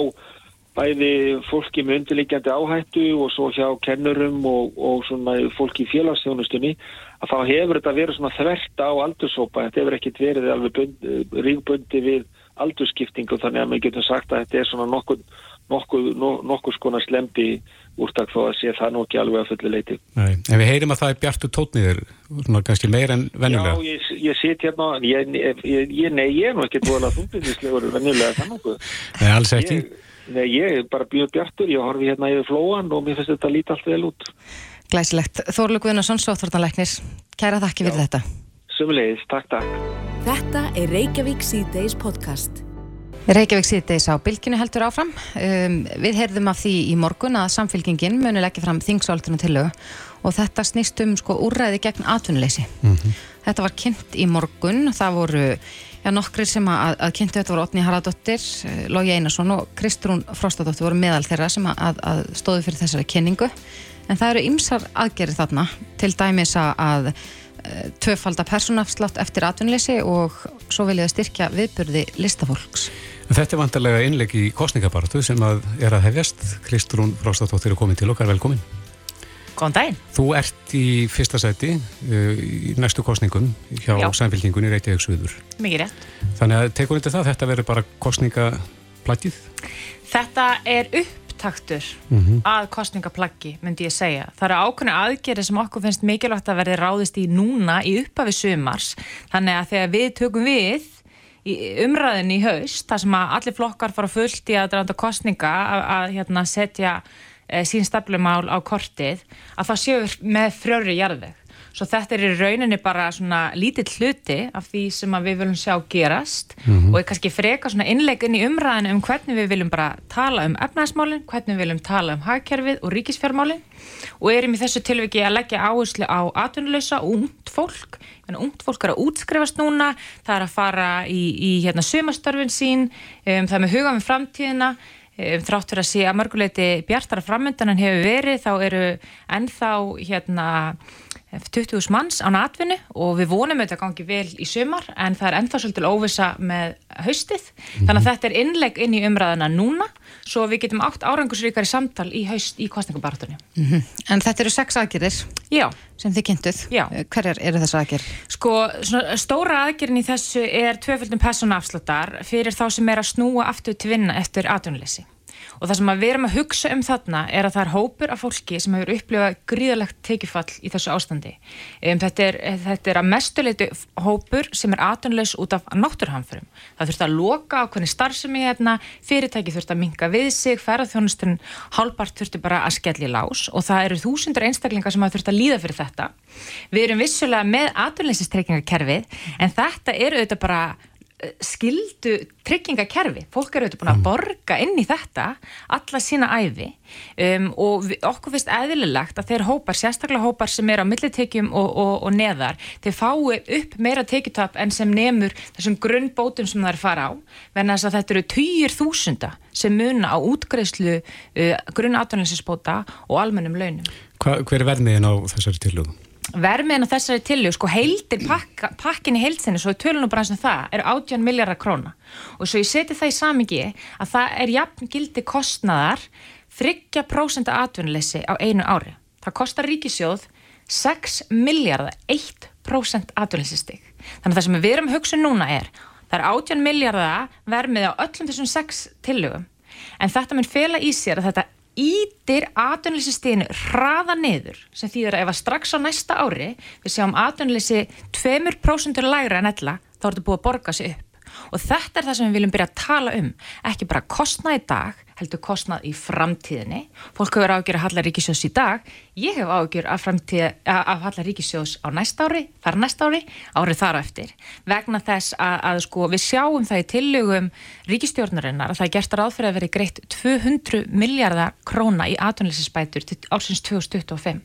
bæði fólki með undirleikjandi áhættu og svo hjá kennurum og, og svona fólki í félagsþjónustunni að þá hefur þetta verið svona þvert á aldursópa, þetta hefur ekkit verið alveg ríkbundi við aldurskiptingu þannig að við getum sagt að þetta er svona nokkuð nokkuð, nokkuð skona slempi úrtak þó að sé það nú ekki alveg að fullu leiti. Nei, en við heyrim að það er bjartu tótniður, svona kannski meir en venjulega. Já, ég, ég sit hérna, ég, ég, nei, ég er nú ekki búin að þúnbyrðislegur venjulega þannig að... Nei, alls ekki. Nei, ég er bara bjöð bjartur, ég horfi hérna yfir flóan og mér finnst þetta líta allt vel út. Glæsilegt. Þorlu Guðnarsson, Sjóþvartanleiknis, kæra þakki fyrir þetta. Sumulegis, takk, takk. Þetta er Reykjavík C-Days podcast. Reykjavík síðdeis á bylginu heldur áfram. Um, við heyrðum af því í morgun að samfélkingin muni leggja fram þingsáltunum til lög og þetta snýst um sko úrræði gegn atvinnuleysi. Mm -hmm. Þetta var kynnt í morgun, það voru já, nokkri sem að, að kynntu þetta voru Otni Haraldóttir, Lógi Einarsson og Kristrún Frostadóttir voru meðal þeirra sem að, að stóðu fyrir þessari kynningu en það eru ymsar aðgerið þarna til dæmis að eh, tvöfalda persónafslátt eftir atvinnuleysi og svo viljaði styrkja viðburði listafólks. Þetta er vantarlega innleg í kostningabartu sem að er að hefjast. Kristrún Frástatóttir er komin til okkar, velkomin. Góðan daginn. Þú ert í fyrsta sæti uh, í næstu kostningum hjá samfélkingunni Reykjavík Suður. Mikið rétt. Þannig að tekur þetta það, þetta verður bara kostningaplaggið? Þetta er upptaktur mm -hmm. að kostningaplaggi, myndi ég segja. Það eru ákveðinu aðgerið sem okkur finnst mikilvægt að verði ráðist í núna í upphafi sumars. Þannig að þegar við tökum við í umræðin í haust, þar sem að allir flokkar fara fullt í að dranda kostninga að, að hérna, setja e, sín steflumál á kortið, að það séu með frjóri jarðveg. Svo þetta er í rauninni bara svona lítill hluti af því sem við viljum sjá gerast mm -hmm. og er kannski freka svona innlegin í umræðinu um hvernig við viljum bara tala um efnaðsmálinn, hvernig við viljum tala um hagkerfið og ríkisfjármálinn og erum í þessu tilviki að leggja áherslu á atvinnuleysa og ungt fólk. Ungt fólk er að útskrifast núna, það er að fara í, í hérna, sömastörfin sín, um, það er með huga með framtíðina um, þrátt fyrir að sé að mörguleiti bjartara framöndan en hefur verið, þá eru ennþá hérna 20.000 manns á natvinni og við vonum þetta gangi vel í sumar en það er ennþá svolítið óvisa með haustið þannig að þetta er innleg inn í umræðina núna svo við getum átt árangursríkari samtal í haust í kostningabartunni mm -hmm. En þetta eru sex aðgerðir Já. sem þið kynntuð Hverjar eru þess aðgerð? Sko, stóra aðgerðin í þessu er tvöföldum personafsluttar fyrir þá sem er að snúa aftur til vinna eftir atvinnuleysi og það sem við erum að hugsa um þarna er að það er hópur af fólki sem hefur upplifað gríðalegt tekifall í þessu ástandi. Um, þetta, er, þetta er að mestuleitu hópur sem er atunleus út af náttúrhanfurum það þurft að loka á hvernig starfsemi hérna, fyrirtæki þurft að minga við sig ferðarþjónusturinn hálpart þurftu bara að skelli lás og það eru þúsundur einstaklingar sem hafa þurft að líða fyrir þetta. Við erum vissulega með atunleisistreikingarkerfið en þetta eru auðvitað bara skildu tryggingakerfi fólk eru auðvitað búin að mm. borga inn í þetta alla sína æfi um, og við, okkur finnst eðlilegt að þeir hópar, sérstaklega hópar sem er á millitekjum og, og, og neðar þeir fái upp meira tekjutap en sem nefnur þessum grunnbótum sem það er fara á venna þess að þetta eru týjir þúsunda sem muna á útgreifslu uh, grunnatunleysinsbóta og almennum launum Hva, Hver er vermiðin á þessari tilugum? Vermiðin á þessari tillög, sko heildir pakka, pakkin í heilsinni, svo tölunum bara eins og það, eru 18 miljardar króna og svo ég seti það í samingi að það er jafn gildi kostnaðar 30% atvinnuleysi á einu ári. Það kostar ríkisjóð 6 miljardar 1% atvinnuleysistig. Þannig að það sem við erum hugsun núna er það er 18 miljardar vermið á öllum þessum 6 tillögum en þetta mun fela í sér að þetta ítir atvinnlýsistíðinu hraða niður sem þýðir að ef að strax á næsta ári við sjáum atvinnlýsi 2% lægra en ella þá er þetta búið að borga sig upp. Og þetta er það sem við viljum byrja að tala um ekki bara kostna í dag heldur kostnað í framtíðinni. Fólk hefur ágjör að halla ríkisjós í dag. Ég hef ágjör að, að halla ríkisjós á næst ári, þar næst ári, árið þar eftir. Vegna þess að, að sko, við sjáum það í tillögum ríkistjórnarinnar að það er gert að ráðfyrir að veri greitt 200 miljardar króna í atvinnlýsinsbætur til ársins 2025.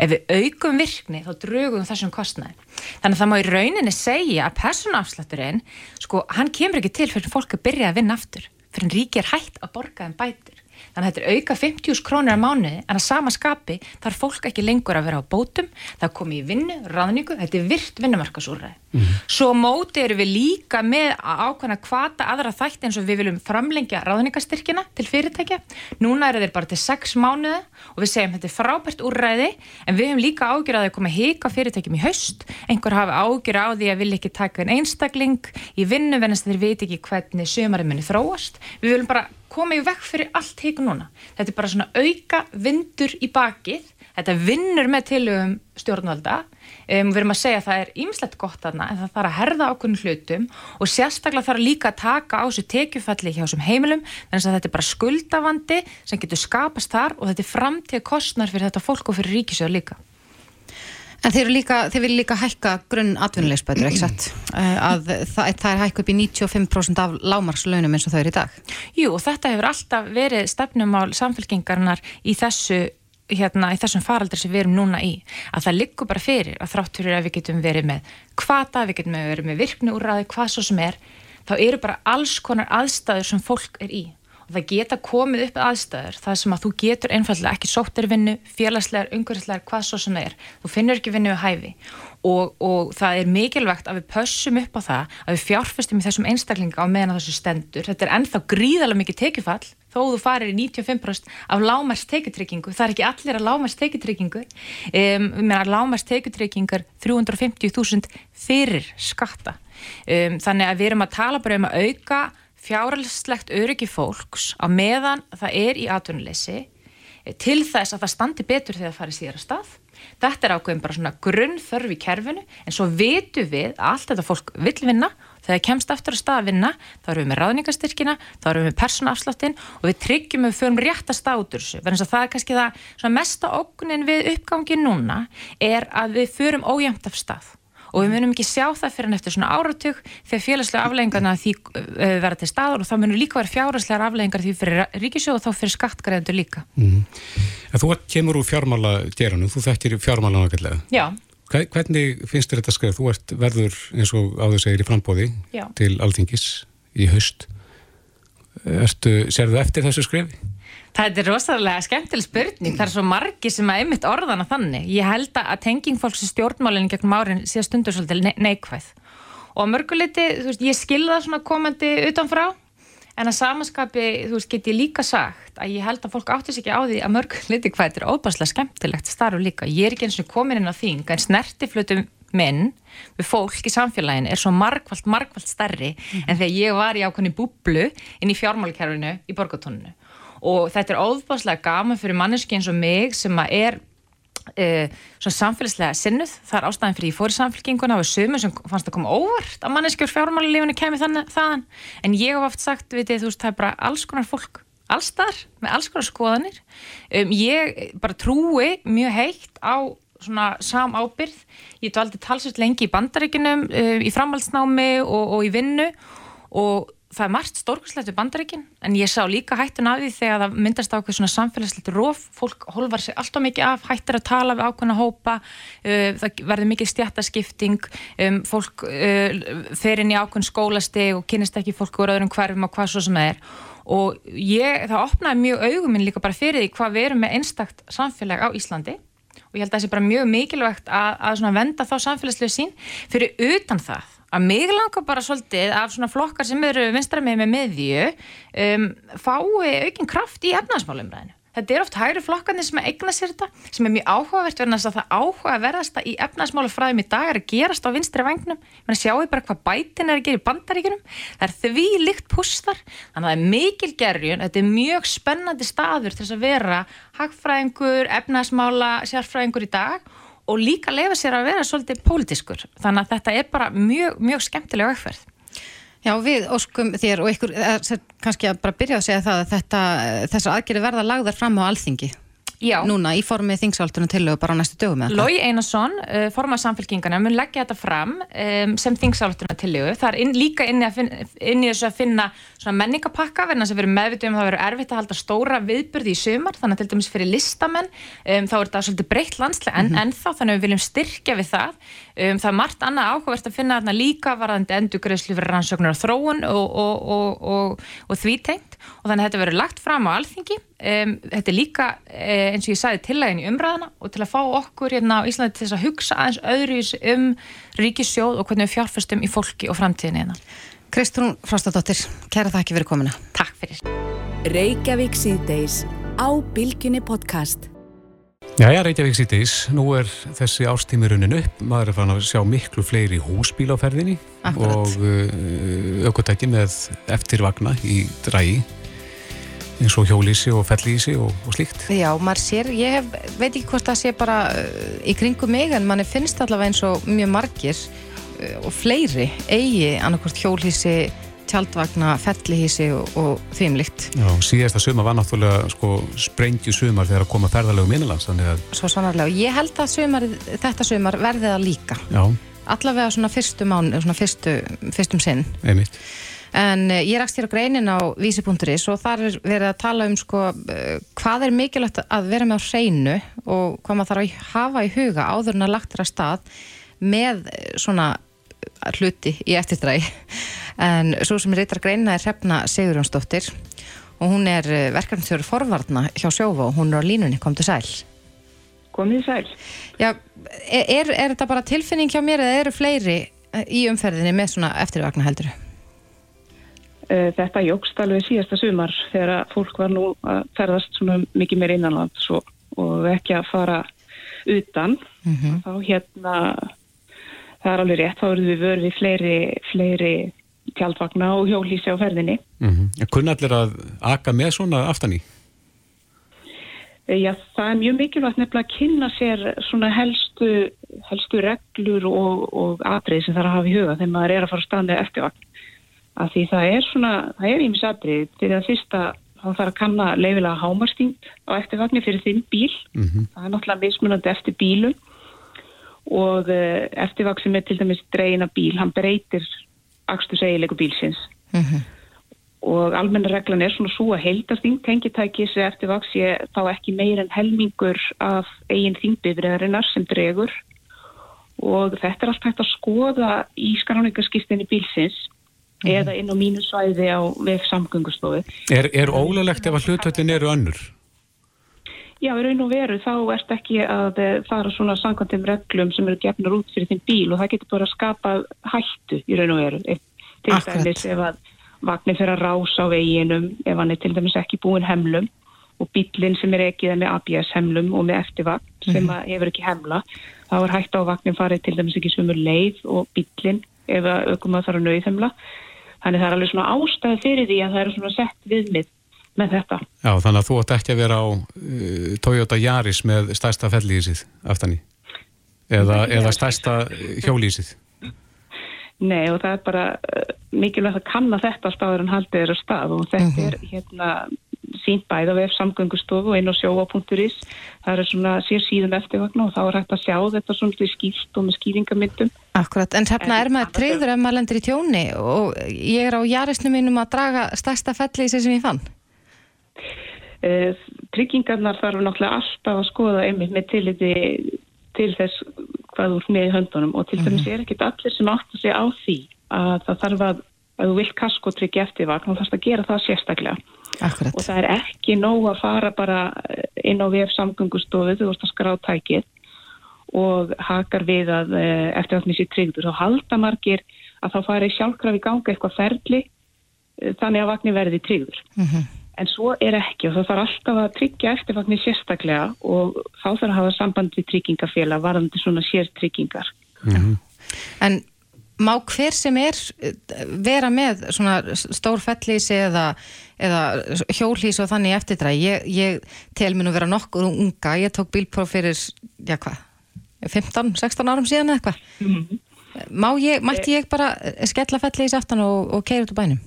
Ef við aukum virkni þá drögum þessum kostnæði. Þannig að það má í rauninni segja að personafslætturinn, sko, hann kemur ekki til fyrir fólk að byrja að vinna aftur, fyrir en ríki er hægt að borga þeim bætur. Þannig að þetta er auka 50.000 krónir á mánuði en að sama skapi þarf fólk ekki lengur að vera á bótum, það komi í vinnu, ráðningu, þetta er virt vinnumarkasúræði. Mm. Svo móti eru við líka með að ákvæmna hvata aðra þætti eins og við viljum framlengja ráðningastyrkina til fyrirtækja. Núna eru þeir bara til 6 mánuði og við segjum þetta er frábært úrræði en við hefum líka ágjur að það koma hika fyrirtækjum í haust. Einhver hafa ágjur á því að vilja ekki taka einn einstakling í vinnu venast þeir veit ekki hvernig sömarið muni þróast. Við viljum bara koma í vekk fyrir allt heiku núna. Þetta er bara svona auka vindur í bakið, þetta vinnur með tilögum stjórnvalda, um, við erum að segja að það er ýmislegt gott aðna en það þarf að herða ákveðin hlutum og sérstaklega þarf líka að taka á þessu tekjufalli hjá þessum heimilum, þannig að þetta er bara skuldavandi sem getur skapast þar og þetta er framtíð kostnar fyrir þetta fólk og fyrir ríkisjóð líka. En þeir, líka, þeir vil líka hækka grunn atvinnulegsbætur, ekki satt? Eh, að það, það er hækku upp í 95% af lámarslaunum eins og þau eru í dag? Jú, og þetta hefur alltaf verið stefnumál samfélkingarnar í þessu hérna í þessum faraldur sem við erum núna í að það liggur bara fyrir að þrátt fyrir að við getum verið með kvata, við getum verið með virkni úrraði, hvað svo sem er þá eru bara alls konar aðstæður sem fólk er í það geta komið upp aðstæður það sem að þú getur einfallega ekki sóttir vinnu, félagslegar, umhverfislegar, hvað svo sem er. Þú finnur ekki vinnu við hæfi. Og, og það er mikilvægt að við pössum upp á það að við fjárfestum í þessum einstaklinga á meðan þessu stendur, þetta er ennþá gríðalega mikið tekjufall þó þú farir í 95% af lámars tekjutryggingu, það er ekki allir að lámars tekjutryggingu um, lámars tekjutryggingar 350.000 fyrir skatta. Um, þannig að við erum að tala bara um að auka fjárhalslegt öryggi fólks á meðan það er í atvinnuleysi eh, til þess að það standi betur þegar það farið síðara stað. Þetta er ákveðin bara svona grunnþörf í kerfinu en svo vitu við að allt þetta fólk vil vinna þegar kemst aftur að stað að vinna þá erum við með ráðningastyrkina, þá erum við með persónaafsláttin og við tryggjum að við förum rétt að stað út úr þessu. Verðins að það er kannski það mesta ógunin við uppgangi núna er að við förum ójæmt af stað og við munum ekki sjá það fyrir en eftir svona áratug þegar félagslega afleggingarna því uh, verða til staður og þá munum líka vera fjárhagslegar afleggingar því fyrir ríkisjóð og þá fyrir skattgreðendur líka mm. Þú kemur úr fjármála déranu, þú þekkir fjármála nákvæmlega Já Hvernig finnst þér þetta skrið? Þú ert verður eins og áður segir í frambóði Já. til Alþingis í haust Ertu, Serðu eftir þessu skrifi? Það er rosalega skemmtileg spurning, það er svo margi sem að ymmit orðana þannig. Ég held að tenging fólks í stjórnmálinn gegnum árin síðan stundur svolítið neikvæð. Og að mörguleiti, þú veist, ég skilða svona komandi utanfrá, en að samanskapi, þú veist, get ég líka sagt að ég held að fólk áttis ekki á því að mörguleiti hvað þetta er óbáslega skemmtilegt starf líka. Ég er ekki eins og komin inn á þing, en snertiflutum minn við fólk í samfélaginu er svo margvalt, margvalt stærri mm. en þegar ég var í ákveðni búblu inn í fjármálikerfinu í borgatónunu og þetta er óðbáslega gaman fyrir manneski eins og mig sem að er uh, samfélagslega sinnuð. Það er ástæðan fyrir ég fór í samfélkinguna og sömur sem fannst að koma óvart að manneski úr fjármálulífinu kemur þann en ég hef oft sagt, veit ég, þú veist, það er bara alls konar fólk allstar með alls konar skoðanir. Um, ég bara trúi mjög heitt á svona sam ábyrð ég dvaldi talsveit lengi í bandaríkinum um, í framhaldsnámi og, og í vinnu og það er margt stórkvæmslegt við bandaríkin en ég sá líka hættun af því þegar það myndast á eitthvað svona samfélagslegt róf fólk holvar sig alltaf mikið af, hættir að tala við ákveðna hópa uh, það verður mikið stjættaskipting um, fólk uh, fer inn í ákveðn skólasti og kynist ekki fólk úr öðrum hverfum og hvað svo sem það er. Og ég, það opnaði mjög auguminn líka bara fyrir því hvað við erum með einstakt samfélag á Íslandi. Og ég held að það sé bara mjög mikilvægt að, að að mig langar bara svolítið af svona flokkar sem eru vinstra með með miðju um, fái aukinn kraft í efnaðsmálumræðinu. Þetta er oft hægri flokkarnir sem að eigna sér þetta, sem er mjög áhugavert verðan að það áhuga að verðast að í efnaðsmálufræðum í dag er að gerast á vinstri vagnum menn sjáu bara hvað bætin er að gera í bandaríkunum það er því líkt pustar þannig að það er mikil gerjun, þetta er mjög spennandi staður til þess að vera hagfræðingur, efnaðsmála sérfræðingur í dag og líka lefa sér að vera svolítið pólitískur þannig að þetta er bara mjög, mjög skemmtilega aukverð Já, við óskum þér og ykkur, eh, kannski að bara byrja að segja það að þetta, þessar aðgerið verða lagðar fram á alþingi. Já. Núna í formið þingsáltunum til og bara á næstu dögum eða Lói Einarsson, uh, formað samfélkingana mun leggja þetta fram um, sem þingsáltunum til það er inn, líka inn í, finna, inn í þessu að finna menningapakka verðan sem verður meðvitum að það verður erfitt að halda stóra viðbyrði í sumar, þannig að til dæmis fyrir listamenn um, þá er þetta svolítið breytt landslega en, mm -hmm. en þá þannig að við viljum styrkja við það um, það er margt annað áhugavert að finna þarna líka varðandi endugreðslu fyrir rannsóknar og þróun og, og, og, og því tengt og þannig að þetta verður lagt fram á alþingi um, þetta er líka eh, eins og ég sagði tillegin í umræðina og til að fá okkur hérna á Íslandi til þess að hugsa aðeins öðruvis um ríkissjóð og hvernig við fjárfæstum í fólki og framtíðin hérna. Kristrún Frostadóttir, kæra þakki fyrir komina. Takk fyrir. Jæja, Reykjavík síðdeis, nú er þessi ástími runin upp, maður er fann að sjá miklu fleiri húsbíl á ferðinni Akkurat. og uh, aukvöldtæki með eftirvagna í drægi eins og hjólísi og fellísi og, og slíkt. Já, maður sér, ég hef, veit ekki hvort það sé bara uh, í kringum mig en manni finnst allavega eins og mjög margir uh, og fleiri eigi annarkvært hjólísi, tjaldvagna, fellísi og, og þvímlikt. Já, síðasta sumar var náttúrulega sko sprengju sumar þegar að koma ferðarlegu minnilands, að... Svo sannarlega, ég held að sumar, þetta sumar verði það líka. Já. Allavega svona fyrstu mánu, svona fyrstu, fyrstum sinn. Einmitt. En eh, ég rakst hér á greinin á vísi.is og þar er verið að tala um sko, eh, hvað er mikilvægt að vera með á hreinu og hvað maður þarf að hafa í huga áður en að lagt þér að stað með eh, svona hluti í eftirstræði. En svo sem reytar greinina er Hrefna Sigurjónsdóttir og hún er verkefnstjóri forvarna hjá Sjófa og hún er á línunni, kom til sæl. Komið sæl. Já, er, er þetta bara tilfinning hjá mér eða eru fleiri í umferðinni með svona eftirvagna heldur? Eh, þetta jógst alveg síðasta sumar þegar fólk var nú að ferðast svona mikið meir innanlands og, og ekki að fara utan mm -hmm. þá hérna það er alveg rétt, þá erum við vörð við fleiri, fleiri tjaldvagna og hjólísi á ferðinni mm -hmm. Kunna allir að aka með svona aftan í? Já, það er mjög mikilvægt nefnilega að kynna sér svona helstu, helstu reglur og, og atrið sem það er að hafa í huga þegar maður er að fara að standa eftirvagn að því það er svona, það er ímisatrið til að fyrsta þá þarf að kanna leifilega hámarstingt á eftirvagnir fyrir þinn bíl mm -hmm. það er náttúrulega mismunandi eftir bílu og uh, eftirvagn sem er til dæmis dreina bíl, hann breytir axtu segilegu bílsins mm -hmm. og almenna reglan er svona svo að heildasting tengitækis eftirvagn sé þá ekki meir en helmingur af eigin þingbifriðarinnar sem dregur og þetta er allt hægt að skoða í skráningaskistinni bílsins mm. eða inn á mínu svæði á vef samgöngustofu. Er, er ólulegt ef að hlutvöldin eru önnur? Já, í raun og veru þá ert ekki að eh, fara svona sangkvæmtum reglum sem eru gefnur út fyrir þinn bíl og það getur bara að skapa hættu í raun og veru. Til dæmis ef að vagnir fyrir að rása á veginum, ef hann er til dæmis ekki búin hemlum og bílinn sem er ekki það með ABS hemlum og með eftirvagn sem mm. hefur ekki hemla, þá er hægt á vagnin farið til dæmis ekki svömmur leið og bílinn ef að aukum að þarf að nauðhemla Þannig það er alveg svona ástæði fyrir því að það eru svona sett viðmið með þetta. Já, þannig að þú ætti ekki að vera á uh, Toyota Yaris með stærsta fellísið aftan í eða, eða stærsta hjólísið. Nei og það er bara uh, mikilvægt að kanna þetta spáður en haldið er að stað og þetta mm -hmm. er hérna sínt bæð á vef samgöngustofu og inn á sjóa.is það er svona sér síðan eftirvagn og þá er hægt að sjá þetta svona skýrt og með skýringamyndum Akkurat, en hérna er maður treyður ef maður lendur í tjóni og ég er á jarisnum mínum að draga stærsta fellísi sem ég fann uh, Tryggingarnar þarf náttúrulega alltaf að skoða einmitt með tilliti til þess hvað þú er með í höndunum og til dæmis -hmm. er ekkit allir sem átt að segja á því að það þarf að að þú vilt kaskotryggja eftirvagn og þarfst að gera það sérstaklega Akkurat. og það er ekki nóg að fara bara inn á VF samgöngustofu þú veist að skrá tækið og hakar við að eh, eftir að missi tryggdur þá halda margir að þá fari sjálfkraf í ganga eitthvað ferli eh, þannig að vagnir verði tryggdur mm -hmm. En svo er ekki og þá þarf alltaf að tryggja eftirvagnir sérstaklega og þá þarf að hafa samband við tryggingafélag varðandi svona sértryggingar mm -hmm. En má hver sem er eh, vera með svona stór fellísi eða, eða hjólísi og þannig eftirdræð ég, ég tel mér nú vera nokkur unga ég tók bílpróf fyrir, já hvað 15-16 árum síðan eða eitthvað mm -hmm. Má ég, mætti ég bara skella felli í sáttan og, og keira út úr bænum?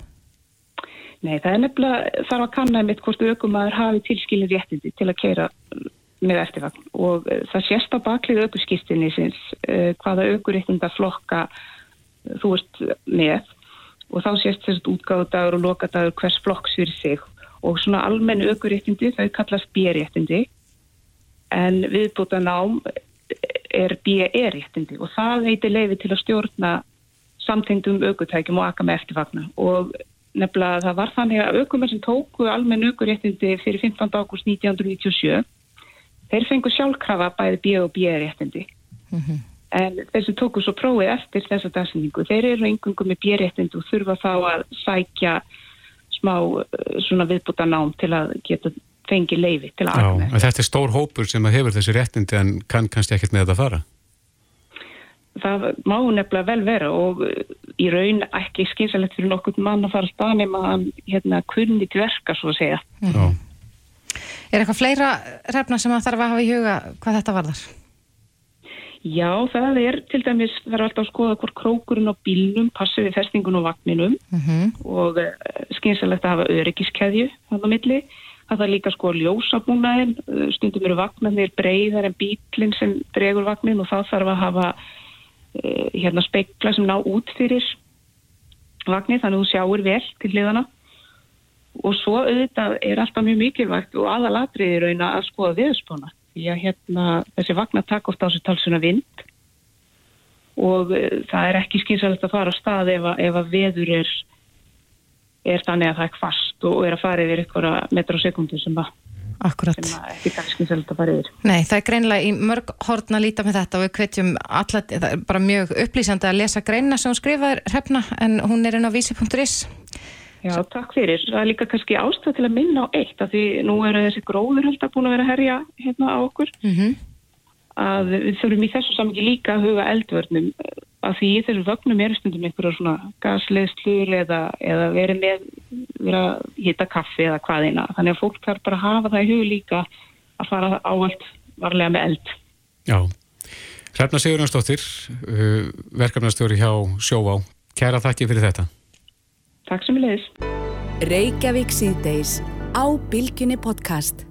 Nei, það er nefnilega þarf að kanna mitt hvort aukumæður hafi tilskilin réttindi til að keira með eftirvagn. Og uh, það sést á baklið aukurskistinni sinns uh, hvaða aukuréttinda flokka uh, þú ert með. Og þá sést þessast útgáðdagur og lokadagur hvers flokks fyrir sig. Og svona almennu aukuréttindi þau kallast B-réttindi. En viðbúta nám er BE-réttindi og það veitir leiði til að stjórna samtengdum aukutækjum og aka með eftirvagna. Og nefnilega það var þannig að aukumenn sem tóku almenn aukuréttindi fyrir 15. ágúst 1997 þeir fengu sjálfkrafa bæði B og B-réttindi mm -hmm. en þeir sem tóku svo prófið eftir þessa dagsendingu, þeir eru engungum með B-réttindi og þurfa þá að sækja smá svona viðbúta nám til að geta fengi leiði til að með. Þetta er stór hópur sem hefur þessi réttindi en kann kannski ekkert með þetta að fara það má nefnilega vel vera og í raun ekki skynsalegt fyrir nokkur mann að fara að staða nema að hérna, kunni dverka svo að segja mm. Er eitthvað fleira refna sem að þarf að hafa í huga hvað þetta varðar? Já, það er til dæmis verður alltaf að skoða hvort krókurinn á bílnum passi við festingun og vagninum mm -hmm. og uh, skynsalegt að hafa öryggiskeðju þannig að milli það er líka að skoða ljósabúnaðin stundum eru vagnarnir breyðar en bílinn sem dregur vagnin og þá þarf að hafa Eh, hérna speikla sem ná út fyrir vagnir þannig að þú sjáur vel til hliðana og svo auðvitað er alltaf mjög mikilvægt og aðalatriði raun að skoða viðspóna því að hérna þessi vagnar taka oft á sér talsuna vind og uh, það er ekki skynsalegt að fara á stað ef að, ef að veður er, er þannig að það er kvast og er að fara yfir ykkur metra á sekundu sem að Akkurat. sem ekki kannski selta bara yfir. Nei, það er greinlega í mörg hortna að líta með þetta og við kvetjum allar, það er bara mjög upplýsandi að lesa greina sem hún skrifaður hefna en hún er inn á vísi.is. Já, Svo... takk fyrir. Það er líka kannski ástæð til að minna á eitt að því nú eru þessi gróður held að búin að vera að herja hérna á okkur. Mm -hmm. Að við þurfum í þessu samingi líka að huga eldvörnum. Að því í þessu vögnum eru stundum einhverja svona gasleðslur eða, eða verið með vera að hita kaffi eða hvaðina þannig að fólk þarf bara að hafa það í hug líka að fara á allt varlega með eld. Já, Hrefna Sigurðansdóttir uh, verkefnastjóri hjá Sjóvá. Kæra þakki fyrir þetta. Takk sem við leiðis Reykjavík síðdeis á Bilginni podcast